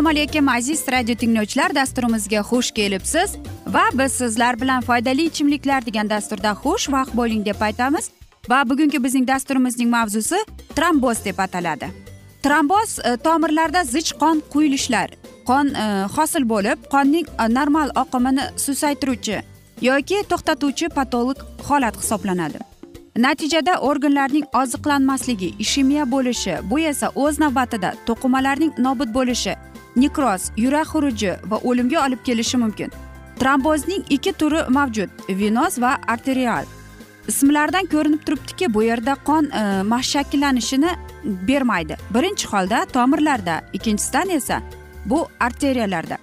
assalomu alaykum aziz radio tinglovchilar. Dasturimizga xush kelibsiz. Va biz sizlar bilan foydali ichimliklar degan dasturda xushvaqt bo'ling deb aytamiz. Va bugungi bizning dasturimizning mavzusi tromboz deb ataladi. Tromboz e, tomirlarda zich qon quyilishlar. Qon e, hosil bo'lib qonning e, normal oqimini susaytiruvchi yoki to'xtatuvchi patolog holat hisoblanadi. Natijada organlarning oziqlanmasligi ishemiya bo'lishi bu esa o'z navbatida to'qimalarning nobud bo'lishi nekroz yurak xuruji va o'limga olib kelishi mumkin. Trombozning ikki turi mavjud venoz va arterial. Ismlaridan ko'rinib turibdiki bu yerda qon e, shakllanishini bermaydi. Birinchi holda tomirlarda ikkinchisidan esa bu arteriyalarda.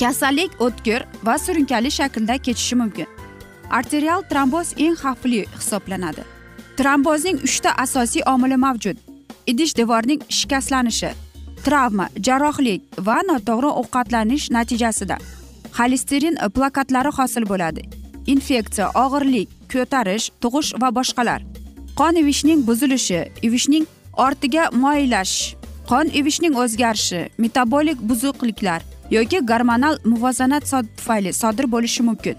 Kasallik o'tkir va surunkali shaklda kechishi mumkin. Arterial tromboz eng xavfli hisoblanadi. Trombozning uchta asosiy omili mavjud. Idish devorning shikastlanishi travma jarrohlik va noto'g'ri ovqatlanish natijasida xolesterin plakatlari hosil bo'ladi. Infeksiya og'irlik ko'tarish tug'ish va boshqalar. Qon ivishning buzilishi ivishning ortiga moyillashish qon ivishning o'zgarishi metabolik buzuqliklar yoki gormonal muvozanat tufayli sodir bo'lishi mumkin.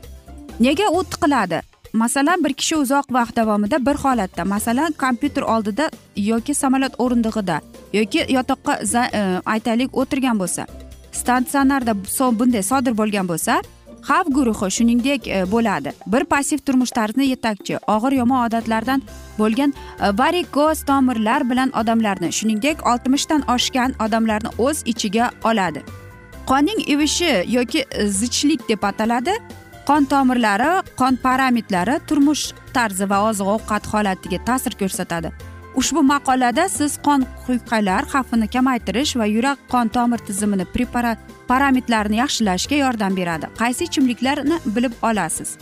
Nega u tiqiladi? Masalan bir kishi uzoq vaqt davomida bir holatda masalan kompyuter oldida yoki samolyot o'rindig'ida yoki yotoqqa e, aytaylik o'tirgan bo'lsa statsionarda bunday sodir bo'lgan bo'lsa xavf guruhi shuningdek e, bo'ladi. Bir passiv turmush tarzini yetakchi og'ir yomon odatlardan bo'lgan e, varikoz tomirlar bilan odamlarni shuningdek oltmishdan oshgan odamlarni o'z ichiga oladi. Qonning ivishi yoki e, zichlik deb ataladi. Qon tomirlari qon parametrlari turmush tarzi va oziq ovqat holatiga ta'sir ko'rsatadi. Ushbu maqolada siz qon quyqalar xavfini kamaytirish va yurak qon tomir tizimini preparat parametrlarini yaxshilashga yordam beradi. Qaysi ichimliklarni bilib olasiz?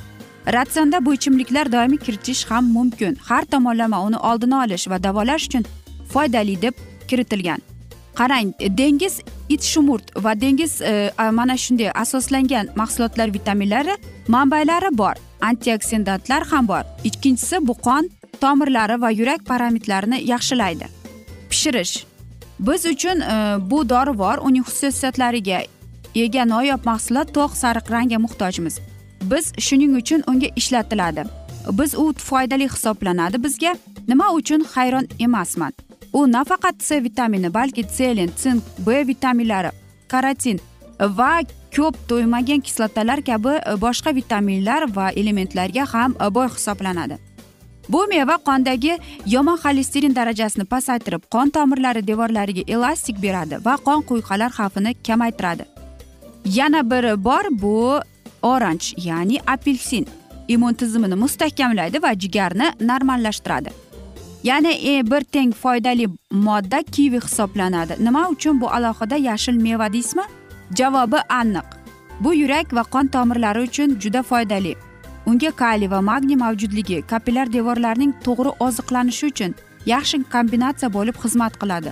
Ratsionda bu ichimliklar doimiy kiritish ham mumkin. Har tomonlama uni oldini olish va davolash uchun foydali deb kiritilgan. Qarang dengiz it shumurt va dengiz e, mana shunday asoslangan mahsulotlar vitaminlari manbalari bor. Antioksidantlar ham bor. Ikkinchisi bu qon tomirlari va yurak parametrlarini yaxshilaydi. Pishirish. Biz uchun e, bu dorivor uning xususiyatlariga ega noyob mahsulot to'q sariq rangga muhtojmiz. Biz shuning uchun unga ishlatiladi. Biz u foydali hisoblanadi bizga. Nima uchun hayron emasman. U nafaqat c vitamini balki selen sink b vitaminlari karotin va ko'p to'ymagan kislotalar kabi e, boshqa vitaminlar va elementlarga ham e, boy hisoblanadi. Bu meva qondagi yomon xolesterin darajasini pasaytirib qon tomirlari devorlariga elastik beradi va qon quyqalar xavfini kamaytiradi. Yana biri bor bu oranj ya'ni apelsin. Immun tizimini mustahkamlaydi va jigarni normallashtiradi. Ya'ni e, bir teng foydali modda kivi hisoblanadi. Nima uchun bu alohida yashil meva deysizmi? Javobi aniq. Bu yurak va qon tomirlari uchun juda foydali. Unga kaliy va magniy mavjudligi kapillyar devorlarning to'g'ri oziqlanishi uchun yaxshi kombinatsiya bo'lib xizmat qiladi.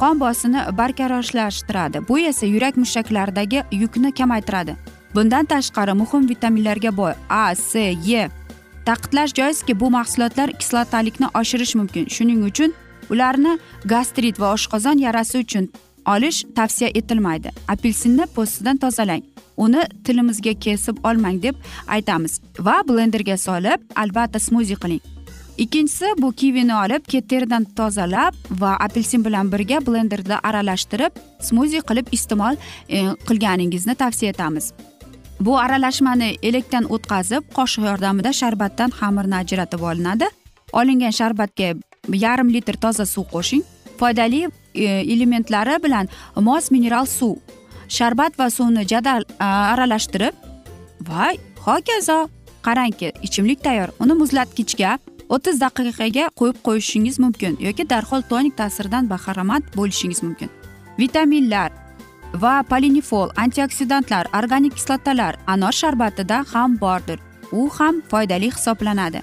Qon bosimini barqarorlashtiradi bu esa yurak mushaklaridagi yukni kamaytiradi. Bundan tashqari muhim vitaminlarga boy a c e ta'kidlash joizki bu mahsulotlar kislotalikni oshirishi mumkin. Shuning uchun ularni gastrit va oshqozon yarasi uchun olish tavsiya etilmaydi. Apelsinni po'stidan tozalang. Uni tilimizga kesib olmang deb aytamiz va blenderga solib albatta smuzi qiling. Ikkinchisi bu kivini olib teridan tozalab va apelsin bilan birga blenderda aralashtirib smuzi qilib iste'mol e, qilganingizni tavsiya etamiz. Bu aralashmani elakdan o'tkazib qoshiq yordamida sharbatdan xamirni ajratib olinadi. Olingan sharbatga yarim litr toza suv qo'shing. Foydali e, elementlari bilan mos mineral suv sharbat va suvni jadal aralashtirib va hokazo qarangki ichimlik tayyor. Uni muzlatgichga o'ttiz daqiqaga qo'yib qo'yishingiz mumkin yoki darhol tonik ta'siridan bahramand bo'lishingiz mumkin. Vitaminlar va polinifol antioksidantlar organik kislotalar anor sharbatida ham bordir. U ham foydali hisoblanadi.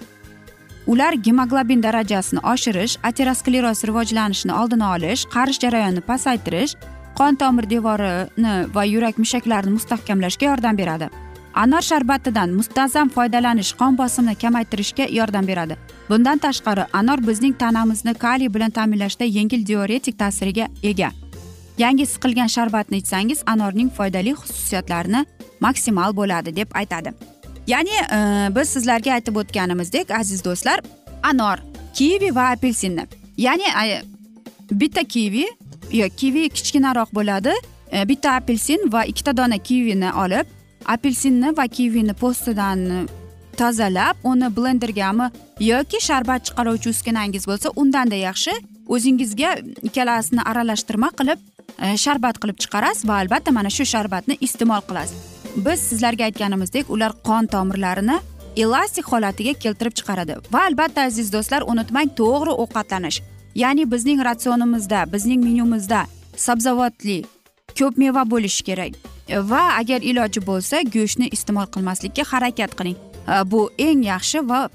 Ular gemoglobin darajasini oshirish ateroskleroz rivojlanishini oldini olish qarish jarayonini pasaytirish qon tomir devorini va yurak mushaklarini mustahkamlashga yordam beradi. Anor sharbatidan muntazam foydalanish qon bosimini kamaytirishga yordam beradi. Bundan tashqari anor bizning tanamizni kaliy bilan ta'minlashda yengil diuretik ta'siriga ega. Yangi siqilgan sharbatni ichsangiz anorning foydali xususiyatlarini maksimal bo'ladi deb aytadi. Ya'ni e, biz sizlarga aytib o'tganimizdek aziz do'stlar anor kivi va apelsinni. Ya'ni bitta kivi yo kivi kichkinaroq bo'ladi. E, bitta apelsin va ikkita dona kivini olib apelsinni va kivini po'stidan e, tozalab uni blendergami yoki sharbat chiqaruvchi uskunangiz bo'lsa undanda yaxshi o'zingizga ikkalasini aralashtirma qilib E, sharbat qilib chiqarasiz va albatta mana shu sharbatni iste'mol qilasiz. Biz sizlarga aytganimizdek ular qon tomirlarini elastik holatiga keltirib chiqaradi. Va albatta aziz do'stlar unutmang to'g'ri ovqatlanish. Ya'ni bizning ratsionimizda bizning menyumizda sabzavotli ko'p meva bo'lishi kerak. Va agar iloji bo'lsa go'shtni iste'mol qilmaslikka harakat qiling. E, bu eng yaxshi va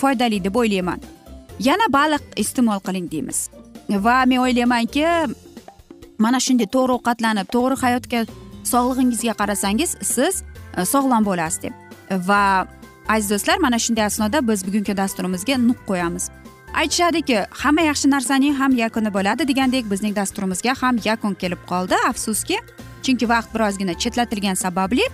foydali deb o'ylayman. Yana baliq iste'mol qiling deymiz. Va men o'ylaymanki mana shunday to'g'ri ovqatlanib to'g'ri hayotga sog'lig'ingizga qarasangiz siz e, sog'lom bo'lasiz deb. Va aziz do'stlar mana shunday asnoda biz bugungi dasturimizga nuq qo'yamiz. Aytishadiki hamma yaxshi narsaning ham yakuni bo'ladi degandek bizning dasturimizga ham yakun kelib qoldi afsuski. Chunki vaqt birozgina chetlatilgani sababli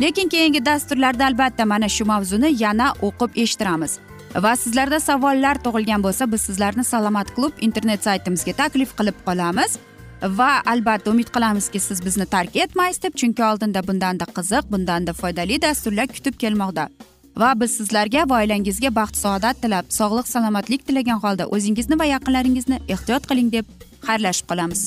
lekin keyingi dasturlarda albatta mana shu mavzuni yana o'qib eshittiramiz. Va sizlarda savollar tug'ilgan bo'lsa biz sizlarni salomat klub internet saytimizga taklif qilib qolamiz. Va albatta umid qilamizki siz bizni tark etmaysiz deb chunki oldinda bundanda qiziq bundanda foydali dasturlar kutib kelmoqda. Va biz sizlarga va oilangizga baxt saodat tilab sog'lik salomatlik tilagan holda o'zingizni va yaqinlaringizni ehtiyot qiling deb xayrlashib qolamiz.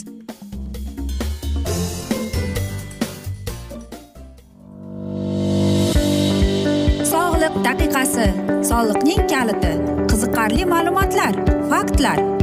Sog'liq daqiqasi soliqning kaliti qiziqarli ma'lumotlar faktlar.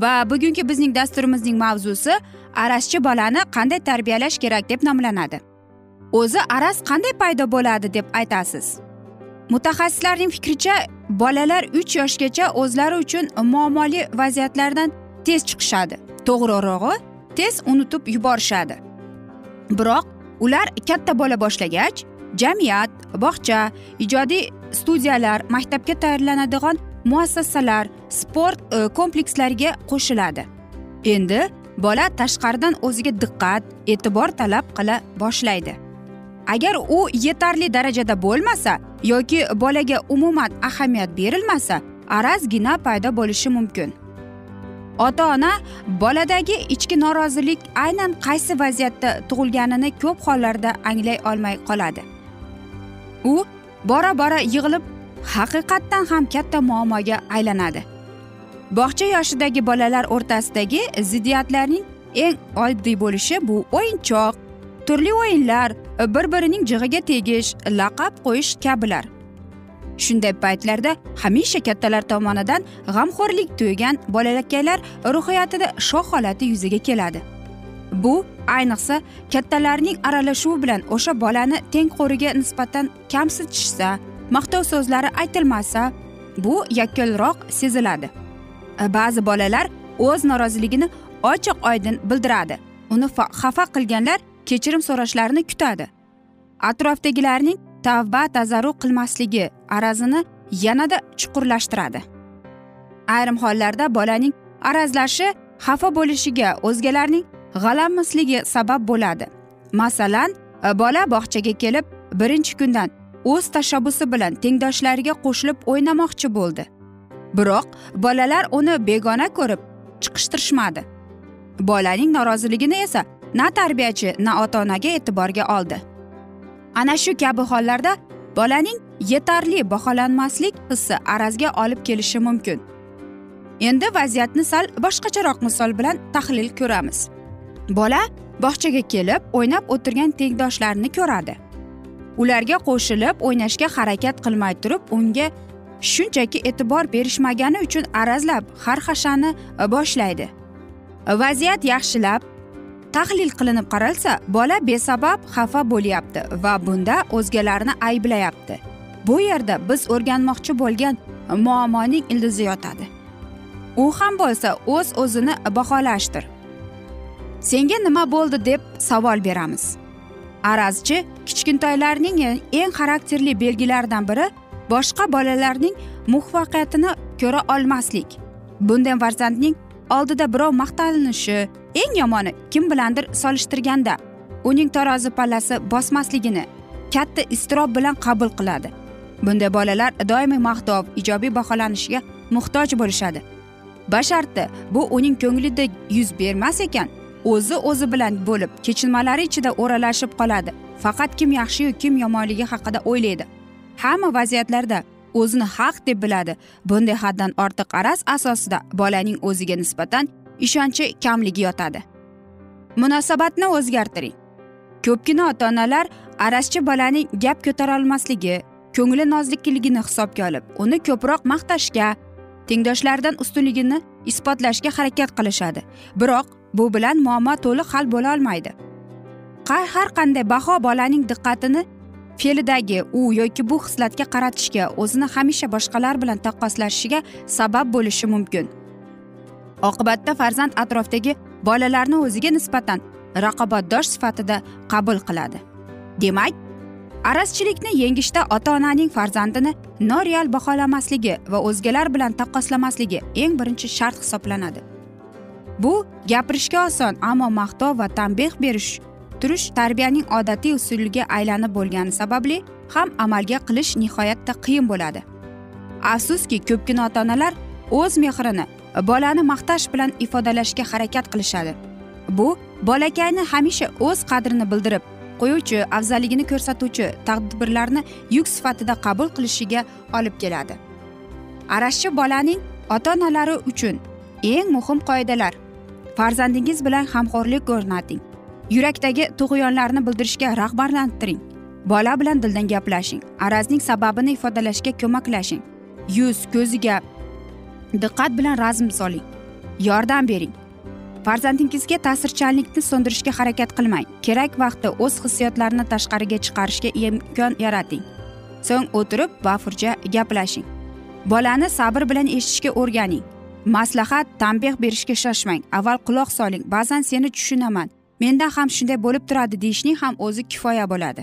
Va bugungi bizning dasturimizning mavzusi arazchi bolani qanday tarbiyalash kerak deb nomlanadi. O'zi araz qanday paydo bo'ladi deb aytasiz. Mutaxassislarning fikricha bolalar uch yoshgacha o'zlari uchun muammoli vaziyatlardan tez chiqishadi. To'g'rirog'i tez unutib yuborishadi. Biroq ular katta bo'la boshlagach jamiyat bog'cha ijodiy studiyalar maktabga tayyorlanadigan muassasalar sport e, komplekslariga qo'shiladi. Endi bola tashqaridan o'ziga diqqat e'tibor talab qila boshlaydi. Agar u yetarli darajada bo'lmasa yoki bolaga umuman ahamiyat berilmasa arazgina paydo bo'lishi mumkin. Ota ona boladagi ichki norozilik aynan qaysi vaziyatda tug'ilganini ko'p hollarda anglay olmay qoladi. U bora bora yig'ilib haqiqatdan ham katta muammoga aylanadi. Bog'cha yoshidagi bolalar o'rtasidagi ziddiyatlarning eng oddiy bo'lishi bu o'yinchoq. Turli o'yinlar bir birining jig'iga tegish laqab qo'yish kabilar. Shunday paytlarda hamisha kattalar tomonidan g'amxo'rlik tuygan bolakaylar ruhiyatida shoh holati yuzaga keladi. Bu ayniqsa kattalarning aralashuvi bilan o'sha bolani tengqo'riga nisbatan kamsitishsa maqtov so'zlari aytilmasa bu yakkalroq seziladi. Ba'zi bolalar o'z noroziligini ochiq oydin bildiradi. Uni xafa qilganlar kechirim so'rashlarini kutadi. Atrofdagilarning tavba tazarru qilmasligi arazini yanada chuqurlashtiradi. Ayrim hollarda bolaning arazlashi xafa bo'lishiga o'zgalarning g'alamisligi sabab bo'ladi. Masalan bola bog'chaga kelib birinchi kundan o'z tashabbusi bilan tengdoshlariga qo'shilib o'ynamoqchi bo'ldi. Biroq bolalar uni begona ko'rib chiqishtirishmadi. Bolaning noroziligini esa na tarbiyachi na ota onaga e'tiborga oldi. Ana shu kabi hollarda bolaning yetarli baholanmaslik hissi arazga olib kelishi mumkin. Endi vaziyatni sal boshqacharoq misol bilan tahlil ko'ramiz. Bola bog'chaga kelib o'ynab o'tirgan tengdoshlarini ko'radi. Ularga qo'shilib o'ynashga harakat qilmay turib unga shunchaki e'tibor berishmagani uchun arazlab xarxashani boshlaydi. Vaziyat yaxshilab tahlil qilinib qaralsa bola besabab xafa bo'lyapti va bunda o'zgalarni ayblayapti. Bu yerda biz o'rganmoqchi bo'lgan muammoning ildizi yotadi. U ham bo'lsa o'z o'zini baholashdir. Senga nima bo'ldi deb savol beramiz. Arazchi kichkintoylarning eng xarakterli belgilaridan biri boshqa bolalarning muvaffaqiyatini ko'ra olmaslik. Bunday farzandning oldida birov maqtanishi eng yomoni kim bilandir solishtirganda uning tarozi pallasi bosmasligini katta iztirob bilan qabul qiladi. Bunday bolalar doimiy maqtov ijobiy baholanishiga muhtoj bo'lishadi. Basharti bu uning ko'nglida yuz bermas ekan. O'zi o'zi bilan bo'lib kechinmalari ichida o'ralashib qoladi. Faqat kim yaxshiyu kim yomonligi haqida o'ylaydi. Hamma vaziyatlarda o'zini haq deb biladi. Bunday haddan ortiq araz asosida bolaning o'ziga nisbatan ishonchi kamligi yotadi. Munosabatni o'zgartiring. Ko'pgina ota onalar arazchi bolaning gap ko'tarolmasligi ko'ngli nozlikligini hisobga olib uni ko'proq maqtashga tengdoshlaridan ustunligini isbotlashga harakat qilishadi. Biroq bu bilan muammo to'liq hal bo'la olmaydi. Har qanday baho bolaning diqqatini fe'lidagi u yoki bu xislatga qaratishga o'zini hamisha boshqalar bilan taqqoslashiga sabab bo'lishi mumkin. Oqibatda farzand atrofdagi bolalarni o'ziga nisbatan raqobatdosh sifatida qabul qiladi. Demak arazchilikni yengishda ota onaning farzandini noreal baholamasligi va o'zgalar bilan taqqoslamasligi eng birinchi shart hisoblanadi. Bu gapirishga oson ammo maqtov va tanbeh berish turish tarbiyaning odatiy usuliga aylanib bo'lgani sababli ham amalga qilish nihoyatda qiyin bo'ladi. Afsuski ko'pgina ota onalar o'z mehrini bolani maqtash bilan ifodalashga harakat qilishadi. Bu bolakayni hamisha o'z qadrini bildirib qo'yuvchi afzalligini ko'rsatuvchi tadbirlarni yuk sifatida qabul qilishiga olib keladi. Arashchi bolaning ota onalari uchun eng muhim qoidalar farzandingiz bilan hamkorlik o'rnating yurakdagi tug'yonlarni bildirishga rag'batlantiring. Bola bilan dildan gaplashing. Arazning sababini ifodalashga ko'maklashing. Yuz ko'ziga diqqat bilan razm soling. Yordam bering. Farzandingizga ta'sirchanlikni so'ndirishga harakat qilmang. Kerak vaqtda o'z hissiyotlarini tashqariga chiqarishga imkon yarating. So'ng o'tirib bafurja gaplashing. Bolani sabr bilan eshitishga o'rganing. Maslahat tanbeh berishga shoshmang. Avval quloq soling. Ba'zan seni tushunaman. Menda ham shunday bo'lib turadi deyishning ham o'zi kifoya bo'ladi.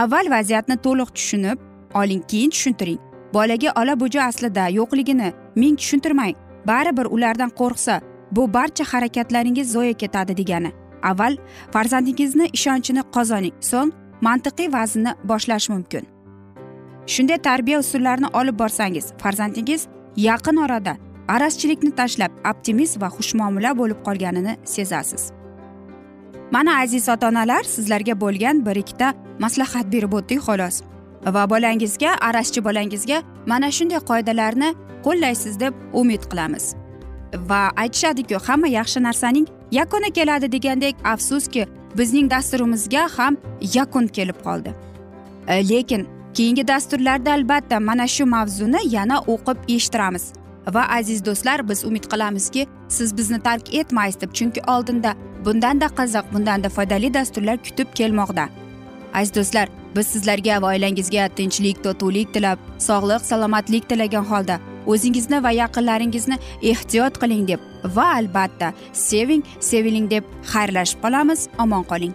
Avval vaziyatni to'liq tushunib oling keyin tushuntiring. Bolaga ola boja aslida yo'qligini ming tushuntirmang. Baribir ulardan qo'rqsa bu barcha harakatlaringiz zoye ketadi degani. Avval farzandingizni ishonchini qozoning. So'ng mantiqiy vaznni boshlash mumkin. Shunday tarbiya usullarini olib borsangiz farzandingiz yaqin orada arazchilikni tashlab optimist va xushmuomala bo'lib qolganini sezasiz. Mana aziz ota onalar sizlarga bo'lgan bir ikkita maslahat berib o'tdik xolos. Va bolangizga arazchi bolangizga mana shunday qoidalarni qo'llaysiz deb umid qilamiz. Va aytishadiku hamma yaxshi narsaning yakuni keladi degandek afsuski bizning dasturimizga ham yakun kelib qoldi. E, lekin keyingi dasturlarda albatta mana shu mavzuni yana o'qib eshittiramiz. Va aziz do'stlar biz umid qilamizki siz bizni tark etmaysiz deb chunki oldinda bundanda qiziq bundanda foydali dasturlar kutib kelmoqda. Aziz do'stlar biz sizlarga va oilangizga tinchlik totuvlik tilab sog'lik salomatlik tilagan holda o'zingizni va yaqinlaringizni ehtiyot qiling deb va albatta seving seviling deb xayrlashib qolamiz. Omon qoling.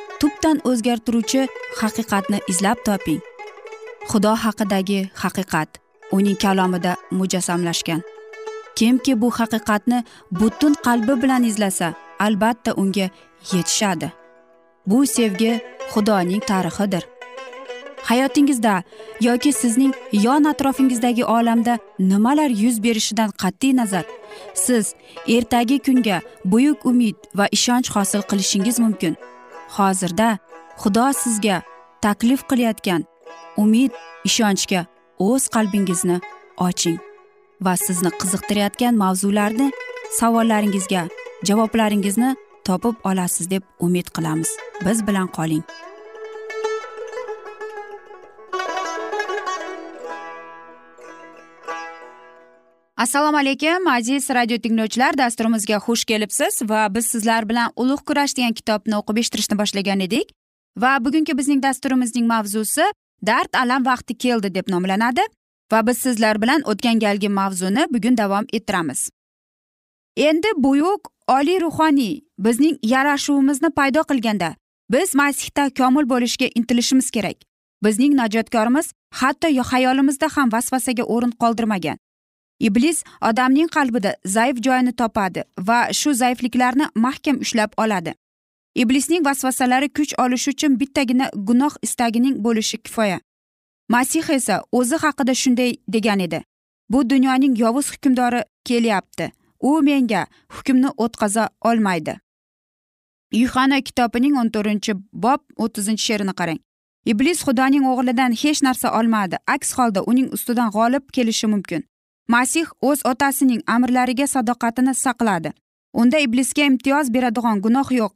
tubdan o'zgartiruvchi haqiqatni izlab toping. Xudo haqidagi haqiqat uning kalomida mujassamlashgan. Kimki bu haqiqatni butun qalbi bilan izlasa albatta unga yetishadi. Bu sevgi xudoning tarixidir. Hayotingizda yoki sizning yon atrofingizdagi olamda nimalar yuz berishidan qat'iy nazar? Siz ertagi kunga buyuk umid va ishonch hosil qilishingiz mumkin. Hozirda xudo sizga taklif qilayotgan umid ishonchga o'z qalbingizni oching va sizni qiziqtirayotgan mavzularni savollaringizga javoblaringizni topib olasiz deb umid qilamiz. Biz bilan qoling. Assalomu alaykum aziz radio tinglovchilar dasturimizga xush kelibsiz va biz sizlar bilan ulug' kurash degan kitobni o'qib eshittirishni boshlagan edik. Va bugungi bizning dasturimizning mavzusi dard alam vaqti keldi deb nomlanadi va biz sizlar bilan o'tgan galgi mavzuni bugun davom ettiramiz. Endi buyuk oliy ruhoniy bizning yarashuvimizni paydo qilganda biz masihda komil bo'lishga intilishimiz kerak. Bizning najotkorimiz hatto hayolimizda ham vasvasaga o'rin qoldirmagan. Iblis odamning qalbida zaif joyini topadi va shu zaifliklarni mahkam ushlab oladi. Iblisning vasvasalari kuch olishi uchun bittagina gunoh istagining bo'lishi kifoya. Masih esa o'zi haqida shunday degan edi. Bu dunyoning yovuz hukmdori kelyapti. U menga hukmni o'tkaza olmaydi. Yuhana kitobining o'n to'rtinchi bob o'ttizinchi she'rini qarang. Iblis xudoning o'g'lidan hech narsa olmadi. Aks holda uning ustidan g'olib kelishi mumkin. Masih o'z otasining amrlariga sadoqatini saqladi. Unda iblisga imtiyoz beradigan gunoh yo'q.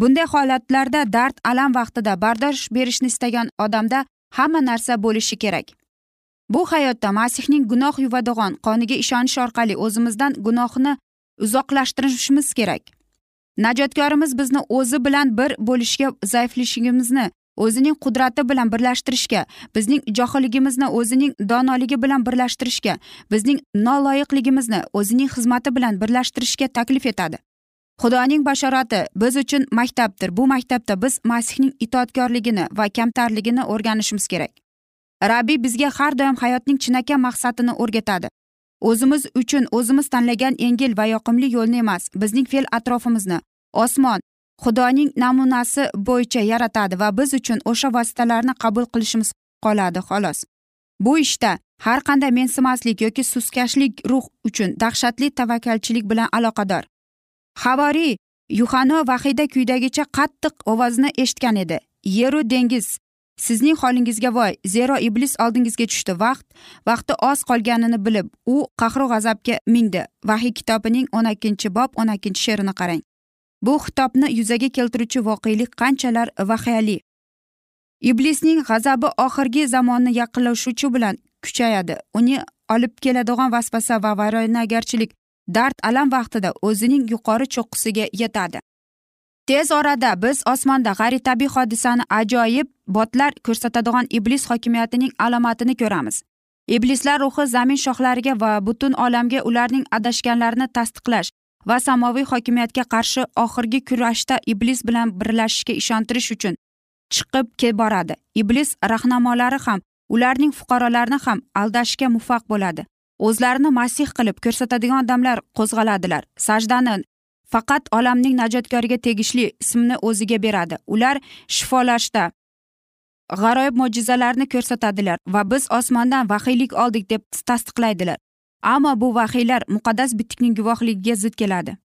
Bunday holatlarda dard alam vaqtida bardosh berishni istagan odamda hamma narsa bo'lishi kerak. Bu hayotda masihning gunoh yuvadigan qoniga ishonish orqali o'zimizdan gunohni uzoqlashtirishimiz kerak. Najotkorimiz bizni o'zi bilan bir bo'lishga zaiflashligimizni o'zining qudrati bilan birlashtirishga bizning johilligimizni o'zining donoligi bilan birlashtirishga bizning noloyiqligimizni o'zining xizmati bilan birlashtirishga taklif etadi. Xudoning bashorati biz uchun maktabdir. Bu maktabda biz masihning itoatkorligini va kamtarligini o'rganishimiz kerak. Rabbiy bizga har doim hayotning chinakam maqsadini o'rgatadi. O'zimiz uchun o'zimiz tanlagan yengil va yoqimli yo'lni emas bizning fe'l atrofimizni osmon xudoning namunasi bo'yicha yaratadi va biz uchun o'sha vositalarni qabul qilishimiz qoladi xolos. Bu ishda har qanday mensimaslik yoki suskashlik ruh uchun dahshatli tavakkalchilik bilan aloqador. Havoriy yuhano vahida kuydagicha qattiq ovozni eshitgan edi. Yeru dengiz sizning holingizga voy zero iblis oldingizga tushdi. Vaqt vaqti oz qolganini bilib u qahru g'azabga mingdi vahiy kitobining o'n ikkinchi bob o'n ikkinchi she'rini qarang. Bu xitobni yuzaga keltiruvchi voqelik qanchalar vahiyali iblisning g'azabi oxirgi zamonni yaqinlashuvchi bilan kuchayadi. Uni olib keladigan vasvasa va vayronagarchilik dard alam vaqtida o'zining yuqori cho'qqisiga yetadi. Tez orada biz osmonda g'ayritabiiy hodisani ajoyib botlar ko'rsatadigan iblis hokimiyatining alomatini ko'ramiz. Iblislar ruhi zamin shohlariga va butun olamga ularning adashganlarini tasdiqlash va samoviy hokimiyatga qarshi oxirgi kurashda iblis bilan birlashishga ishontirish uchun chiqib boradi. Iblis rahnamolari ham ularning fuqarolarini ham aldashga muvaffaq bo'ladi. O'zlarini masih qilib ko'rsatadigan odamlar qo'zg'aladilar. Sajdani faqat olamning najotkoriga tegishli ismni o'ziga beradi. Ular shifolashda g'aroyib mo'jizalarni ko'rsatadilar va biz osmondan vahiylik oldik deb tasdiqlaydilar. Ammo bu vahiylar muqaddas bitikning guvohligiga zid keladi.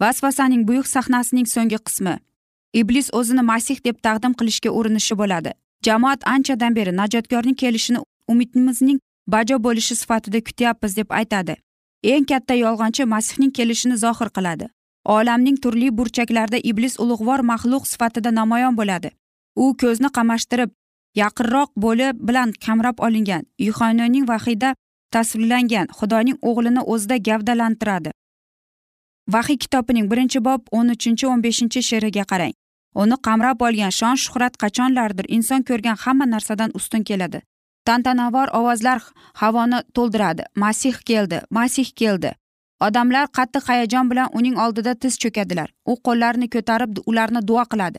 Vasvasaning buyuk sahnasining so'nggi qismi. Iblis o'zini masih deb taqdim qilishga urinishi bo'ladi. Jamoat anchadan beri najotkorning kelishini umidimizning bajo bo'lishi sifatida kutyapmiz deb aytadi. Eng katta yolg'onchi masihning kelishini zohir qiladi. Olamning turli burchaklarida iblis ulug'vor maxluq sifatida namoyon bo'ladi. U ko'zni qamashtirib yaqinroq bo'lib bilan kamrab olingan yuhanoning vahiyda tasvirlangan xudoning o'g'lini o'zida gavdalantiradi. Vahiy kitobining birinchi bob o'n uchinchi o'n beshinchi she'riga qarang. Uni qamrab olgan shon shuhrat qachonlardir inson ko'rgan hamma narsadan ustun keladi. Tantanavor ovozlar havoni to'ldiradi. Masih keldi masih keldi. Odamlar qattiq hayajon bilan uning oldida tiz cho'kadilar. U qo'llarini ko'tarib ularni duo qiladi.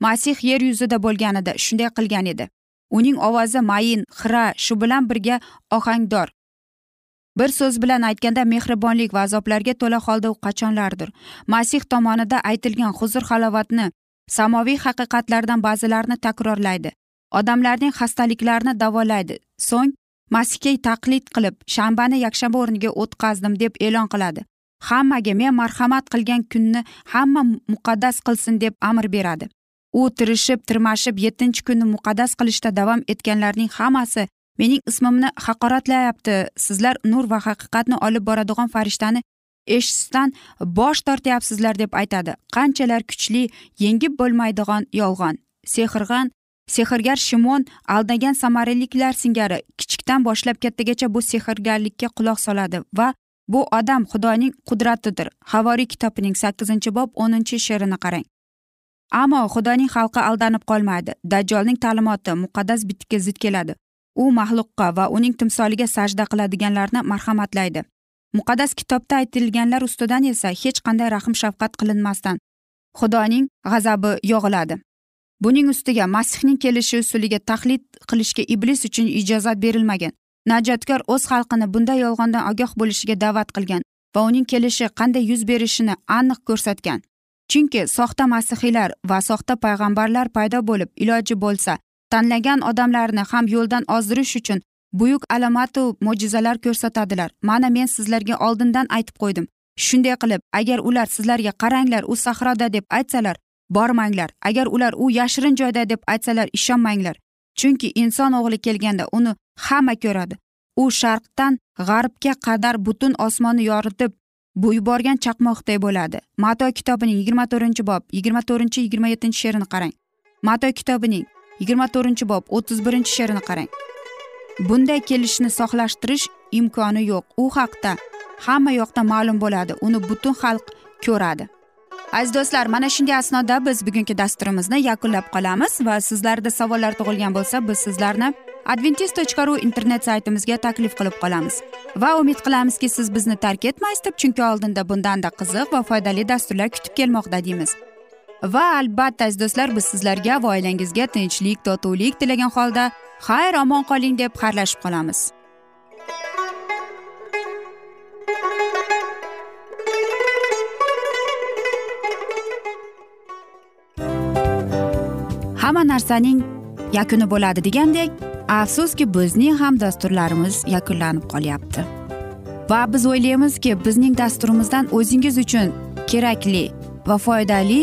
Masih yer yuzida bo'lganida shunday qilgan edi. Uning ovozi mayin xira shu bilan birga ohangdor. Bir so'z bilan aytganda mehribonlik va azoblarga to'la holda u qachonlardir? Masih tomonida aytilgan huzur halovatni samoviy haqiqatlardan ba'zilarini takrorlaydi. Odamlarning xastaliklarini davolaydi. So'ng masihga taqlid qilib shanbani yakshanba o'rniga o'tkazdim deb e'lon qiladi. Hammaga men marhamat qilgan kunni hamma muqaddas qilsin deb amr beradi. U tirishib tirmashib yettinchi kunni muqaddas qilishda davom etganlarning hammasi mening ismimni haqoratlayapti. Sizlar nur va haqiqatni olib boradigan farishtani eshitishdan bosh tortyapsizlar deb aytadi. Qanchalar kuchli yengib bo'lmaydigan yolg'on. Sehrg'an sehrgar shimon aldagan samariliklar singari kichikdan boshlab kattagacha bu sehrgarlikka quloq soladi va bu odam xudoning qudratidir. Havoriy kitobining sakkizinchi bob o'ninchi she'rini qarang. Ammo xudoning xalqi aldanib qolmaydi. Dajjolning ta'limoti muqaddas bitikka zid keladi. U maxluqqa va uning timsoliga sajda qiladiganlarni marhamatlaydi. Muqaddas kitobda aytilganlar ustidan esa hech qanday rahm shafqat qilinmasdan xudoning g'azabi yog'iladi. Buning ustiga masihning kelishi usuliga taqlid qilishga iblis uchun ijozat berilmagan. Najotkor o'z xalqini bunday yolg'ondan ogoh bo'lishiga da'vat qilgan va uning kelishi qanday yuz berishini aniq ko'rsatgan. Chunki soxta masihiylar va soxta payg'ambarlar paydo bo'lib iloji bo'lsa tanlagan odamlarni ham yo'ldan ozdirish uchun buyuk alomatu mo'jizalar ko'rsatadilar. Mana men sizlarga oldindan aytib qo'ydim. Shunday qilib agar ular sizlarga qaranglar u sahroda deb aytsalar bormanglar. Agar ular u yashirin joyda deb aytsalar ishonmanglar. Chunki inson o'g'li kelganda uni hamma ko'radi. U sharqdan g'arbga qadar butun osmonni yoritib bu yuborgan chaqmoqday bo'ladi. Mato kitobining yigirma to'rtinchi bob yigirma to'rtinchi yigirma yettinchi she'rini qarang. Mato kitobining yigirma to'rtinchi bob o'ttiz birinchi she'rini qarang. Bunday kelishni sohlashtirish imkoni yo'q. U haqda hamma yoqda ma'lum bo'ladi. Uni butun xalq ko'radi. Aziz do'stlar mana shunday asnoda biz bugungi dasturimizni yakunlab qolamiz va sizlarda savollar tug'ilgan bo'lsa biz sizlarni adventis tochka ru internet saytimizga taklif qilib qolamiz. Va umid qilamizki siz bizni tark etmaysiz deb chunki oldinda bundanda qiziq va foydali dasturlar kutib kelmoqda deymiz. Va albatta aziz do'stlar biz sizlarga va oilangizga tinchlik totuvlik tilagan holda xayr omon qoling deb xayrlashib qolamiz. Hamma narsaning yakuni bo'ladi degandek afsuski bizning ham dasturlarimiz yakunlanib qolyapti. Va biz o'ylaymizki bizning dasturimizdan o'zingiz uchun kerakli va foydali